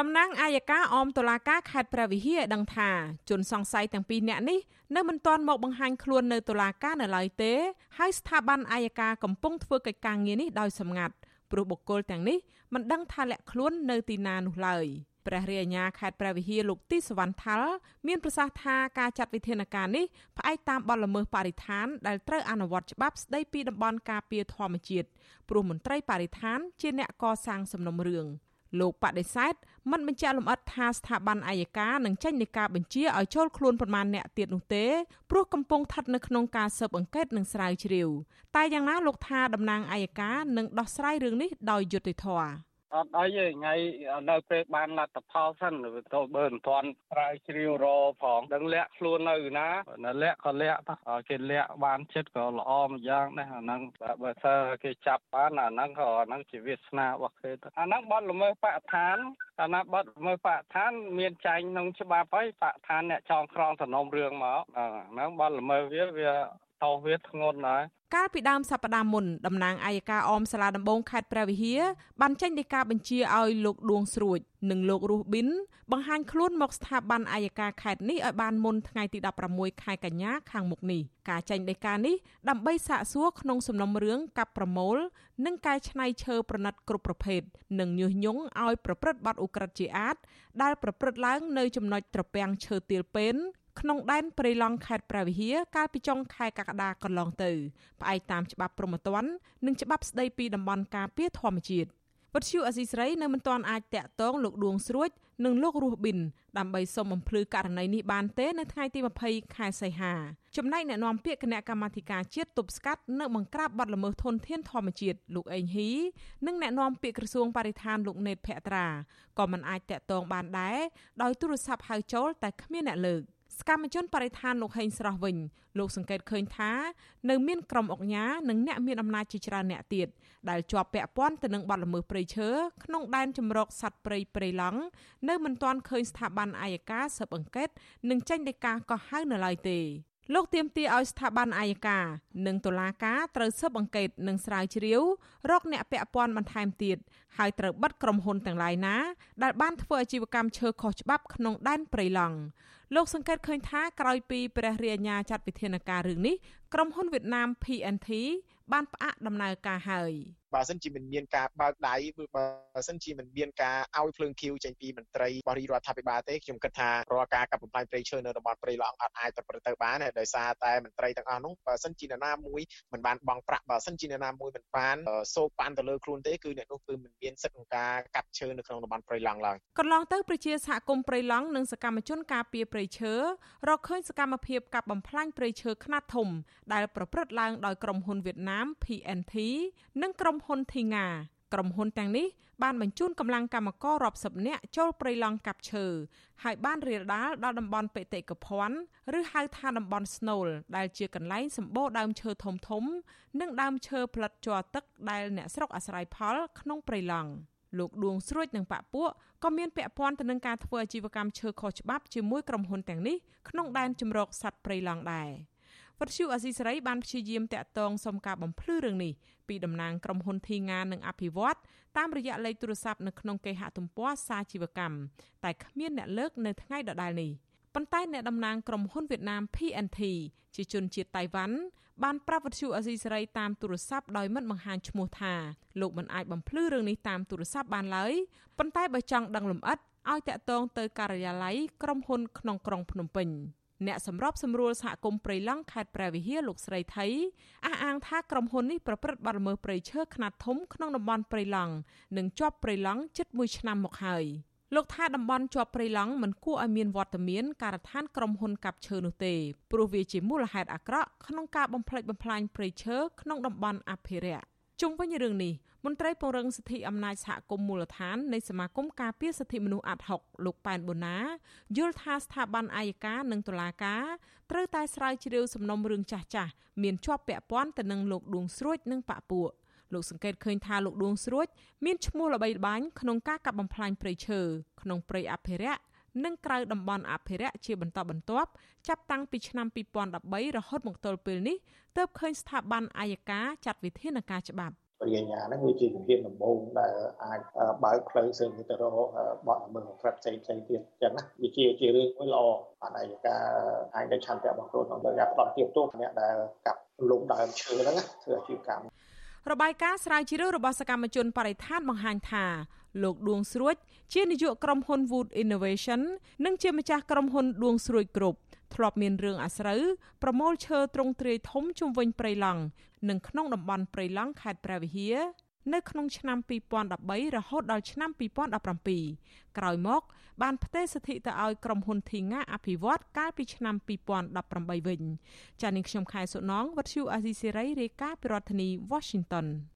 តំណាងអាយកាអមតុលាការខេត្តព្រះវិហារឲ្យដឹងថាជនសង្ស័យទាំងពីរនាក់នេះនៅមិនទាន់មកបង្ហាញខ្លួននៅតុលាការនៅឡើយទេហើយស្ថាប័នអាយកាកំពុងធ្វើកិច្ចការងារនេះដោយសម្ងាត់ព្រោះបុគ្គលទាំងនេះមិនដឹងថាលាក់ខ្លួននៅទីណានោះឡើយព្រះរាជអាជ្ញាខេត្តព្រះវិហារលោកទីសវណ្ណថាល់មានប្រសាសន៍ថាការចាត់វិធានការនេះផ្អែកតាមបទល្មើសបរិស្ថានដែលត្រូវអនុវត្តច្បាប់ស្តីពីតំបន់ការពារធម្មជាតិព្រោះមន្ត្រីបរិស្ថានជាអ្នកកសាងសំណុំរឿងលោកបដិសេធ មិនបញ្ជាក់លម្អិតថាស្ថាប័នអាយកានឹងចេញនៃការបញ្ជាឲ្យចូលខ្លួនប្រមាណអ្នកទៀតនោះទេព្រោះកំពុងស្ថិតនៅក្នុងការស៊ើបអង្កេតនិងស្រាវជ្រាវតែយ៉ាងណាលោកថាតំណាងអាយកានឹងដោះស្រាយរឿងនេះដោយយុត្តិធម៌ អត់អីទេថ្ងៃនៅពេលបានលទ្ធផលសិនទៅបើមិនទាន់ស្រាវជ្រាវរផងដឹងលាក់ខ្លួននៅណានៅលាក់ក៏លាក់គេលាក់បានចិត្តក៏ល្អម្យ៉ាងដែរអាហ្នឹងបើសើគេចាប់បានអាហ្នឹងក៏អាហ្នឹងជាវាសនារបស់គេទៅអាហ្នឹងបត់ល្មើសបរិស្ថានអាណាបត់ល្មើសបរិស្ថានមានចែងក្នុងច្បាប់ហើយបរិស្ថានអ្នកចងក្រងសំណុំរឿងមកអាហ្នឹងបត់ល្មើសវាវា តោវាធ្ងន់ណាស់កាលពីដើមសប្តាហ៍មុនតំណាងអัยការអមសាលាដំបងខេត្តព្រះវិហារបានចេញដីកាបញ្ជាឲ្យលោកដួងស្រួចនិងលោករស់ប៊ិនបង្ហាញខ្លួនមកស្ថាប័នអัยការខេត្តនេះឲ្យបានមុនថ្ងៃទី16ខែកញ្ញាខាងមុខនេះការចេញដីកានេះដើម្បីសាកសួរក្នុងសំណុំរឿងកັບប្រមូលនិងកែច្នៃឈើប្រណិតគ្រប់ប្រភេទនិងញុះញង់ឲ្យប្រព្រឹត្តបទឧក្រិដ្ឋជាអាតដែលប្រព្រឹត្តឡើងនៅចំណុចត្រពាំងឈើទៀលពេន ក្នុងដែនព្រៃឡង់ខេត្តព្រះវិហារកាលពីចុងខែកក្កដាកន្លងទៅផ្អែកតាមច្បាប់ព្រហ្មទណ្ឌនិងច្បាប់ស្តីពីតំបន់ការពារធម្មជាតិវត្តឈូអសីស្រីនៅមិនទាន់អាចតាក់ទងលោកដួងស្រួចនិងលោករស់ប៊ិនដើម្បីសុំបំភ្លឺករណីនេះបានទេនៅថ្ងៃទី20ខែសីហាចំណែកអ្នកនាំពាក្យគណៈកម្មាធិការជាតិទប់ស្កាត់នៅបង្ក្រាបបទល្មើសធនធានធម្មជាតិលោកអេងហ៊ីនិងអ្នកនាំពាក្យក្រសួងបរិស្ថានលោកណេតភក្ត្រាក៏មិនអាចតាក់ទងបានដែរដោយទូរស័ព្ទហៅចូលតែគ្មានអ្នកលើក សកម្មជនបរិស្ថានលោកហេងស្រស់វិញលោកសង្កេតឃើញថានៅមានក្រុមអង្គការនិងអ្នកមានអំណាចជាច្រើនអ្នកទៀតដែលជាប់ពាក់ព័ន្ធទៅនឹងបទល្មើសព្រៃឈើក្នុងដែនជំរកសត្វព្រៃព្រៃឡង់នៅមិនទាន់ឃើញស្ថាប័នអាយកាស៊ើបអង្កេតនិងចេញដីកាកោះហៅនៅឡើយទេលោកទៀមទាឲ្យស្ថាប័នអាយកានិងតុលាការត្រូវស៊ើបអង្កេតនិងស្រាវជ្រាវរកអ្នកពាក់ព័ន្ធបន្ថែមទៀតហើយត្រូវបិទក្រុមហ៊ុនទាំងឡាយណាដែលបានធ្វើអាជីវកម្មឈើខុសច្បាប់ក្នុងដែនព្រៃឡង់ លោកសង្កេតឃើញថាក្រោយពីព្រះរាជអាជ្ញាចាត់វិធានការរឿងនេះក្រុមហ៊ុនវៀតណាម PNT បានផ្អាកដំណើរការហើយ បើសិនជាមិនមានការបើកដៃបើសិនជាមិនមានការឲ្យភ្លើងឃីវចេញពីមន្ត្រីបរិរដ្ឋាភិបាលទេខ្ញុំគិតថារាល់ការកាប់បំផ្លាញព្រៃឈើនៅតំបន់ព្រៃឡង់អត់អាចប្រព្រឹត្តទៅបានទេដោយសារតែមន្ត្រីទាំងអស់នោះបើសិនជានរណាមួយមិនបានបង់ប្រាក់បើសិនជានរណាមួយមិនបានសោកប៉ាន់ទៅលើខ្លួនទេគឺអ្នកនោះគឺមិនមានសិទ្ធិក្នុងការកាប់ឈើនៅក្នុងតំបន់ព្រៃឡង់ឡើយកន្លងទៅប្រជាសហគមន៍ព្រៃឡង់និងសកម្មជនការពារព្រៃឈើរកឃើញសកម្មភាពកាប់បំផ្លាញព្រៃឈើខ្នាតធំដែលប្រព្រឹត្តឡើងដោយក្រុមហ៊ុនវៀតណាម PNT និងក្រុមហ៊ុន Thinga ក្រុមហ៊ុនទាំងនេះបានបញ្ជូនកម្លាំងកម្មកររាប់សិបនាក់ចូលព្រៃឡង់កាប់ឈើហើយបានរាលដាលដល់តំបន់បេតិកភណ្ឌឬហៅថាតំបន់ស្នូលដែលជាកន្លែងសម្បូរដើមឈើធំធំ និងដើមឈើផ្លិតជ័រទឹកដែលអ្នកស្រុកអាស្រ័យផលក្នុងព្រៃឡង់លោកដួងស្រួចនិងប៉ាក់ពួកក៏មានពាក់ព័ន្ធទៅនឹងការធ្វើអាជីវកម្មឈើខុសច្បាប់ជាមួយក្រុមហ៊ុនទាំងនេះក្នុងដែនជំរកសត្វព្រៃឡង់ដែរ។ វត្តឈូអសីសេរីបានព្យាយាមតាក់ទងសុំការបំភ្លឺរឿងនេះពីតំណាងក្រុមហ៊ុនធីងានិងអភិវឌ្ឍតាមរយៈលេខទូរស័ព្ទនៅក្នុងគេហទំព័រសាជីវកម្មតែគ្មានអ្នកលើកនៅថ្ងៃដដែលនេះប៉ុន្តែអ្នកតំណាងក្រុមហ៊ុនវៀតណាម PNT ជាជនជាតិតៃវ៉ាន់បានប្រាប់វិទ្យុអេស៊ីសេរីតាមទូរស័ព្ទដោយមិនបង្ហាញឈ្មោះថាលោកមិនអាចបំភ្លឺរឿងនេះតាមទូរស័ព្ទបានឡើយប៉ុន្តែបើចង់ដឹងលម្អិតឲ្យតាក់ទងទៅការិយាល័យក្រុមហ៊ុនក្នុងក្រុងភ្នំពេញ។ អ្នកសម្របសម្រួលសហគមន៍ព្រៃឡង់ខេត្តព្រះវិហារលោកស្រីថៃអះអាងថាក្រុមហ៊ុននេះប្រព្រឹត្តបទល្មើសព្រៃឈើខ្នាតធំក្នុងតំបន់ព្រៃឡង់និងជាប់ព្រៃឡង់ជិត1ឆ្នាំមកហើយលោកថាតំបន់ជាប់ព្រៃឡង់មិនគួរឲ្យមានវត្តមានការដ្ឋានក្រុមហ៊ុនកាប់ឈើនោះទេព្រោះវាជាមូលហេតុអាក្រក់ក្នុងការបំផ្លិចបំផ្លាញព្រៃឈើក្នុងតំបន់អភិរក្ស ជុំវិញរឿងនេះមន្ត្រីពង្រឹងសិទ្ធិអំណាចសហគមន៍មូលដ្ឋាននៃសមាគមការពារសិទ្ធិមនុស្សអាត់ហុកលោកប៉ែនបូណាយល់ថាស្ថាប័នអាយកានិងតុលាការត្រូវតែស្រាវជ្រាវសំណុំរឿងចាស់ចាស់មានជាប់ពាក់ព័ន្ធទៅនឹងលោកដួងស្រួចនិងប៉ាពួកលោកសង្កេតឃើញថាលោកដួងស្រួចមានឈ្មោះល្បីល្បាញក្នុងការកាប់បំផ្លាញព្រៃឈើក្នុងព្រៃអភិរក្ស និងក្រៅតំបន់អភិរក្សជាបន្តបន្ទាប់ចាប់តាំងពីឆ្នាំ2013រហូតមកទល់ពេលនេះទើបឃើញស្ថាប័នអាយកាចាត់វិធានការច្បាប់បរិញ្ញាហ្នឹងវាជាជំហានដំបូងដែលអាចបើកផ្លូវសើទៅរកបទល្មើសក្រិតផ្សេងផ្សេងទៀតអញ្ចឹងណាវាជាជារឿងមួយល្អបានឯកការអាចដែលឆន្ទៈរបស់ខ្លួនក្នុងការផ្ដល់ទាបទោសអ្នកដែលកាប់លុបដើមឈើហ្នឹងធ្វើអាជីវកម្ម របាយការណ៍ស្រាវជ្រាវរបស់សកម្មជនបរិស្ថានបង្ហាញថាលោកដួងស្រួច ជានាយកក្រុមហ៊ុន Wood Innovation និងជាម្ចាស់ក្រុមហ៊ុនដួងស្រួយគ្រប់ធ្លាប់មានរឿងអាស្រូវប្រមូលឈើទ្រង់ទ្រាយធំជុំវិញព្រៃឡង់និងក្នុងតំបន់ព្រៃឡង់ខេត្តព្រះវិហារ នៅក្នុងឆ្នាំ2013រហូតដល់ឆ្នាំ2017ក្រោយមក បានផ្ទេរសិទ្ធិទៅឲ្យក្រុមហ៊ុនធីងាអភិវឌ្ឍកាលពីឆ្នាំ2018វិញចា៎នាងខ្ញុំខែសុណងវັດឈូអាស៊ីសេរីរាយការណ៍ពីរដ្ឋធានី Washington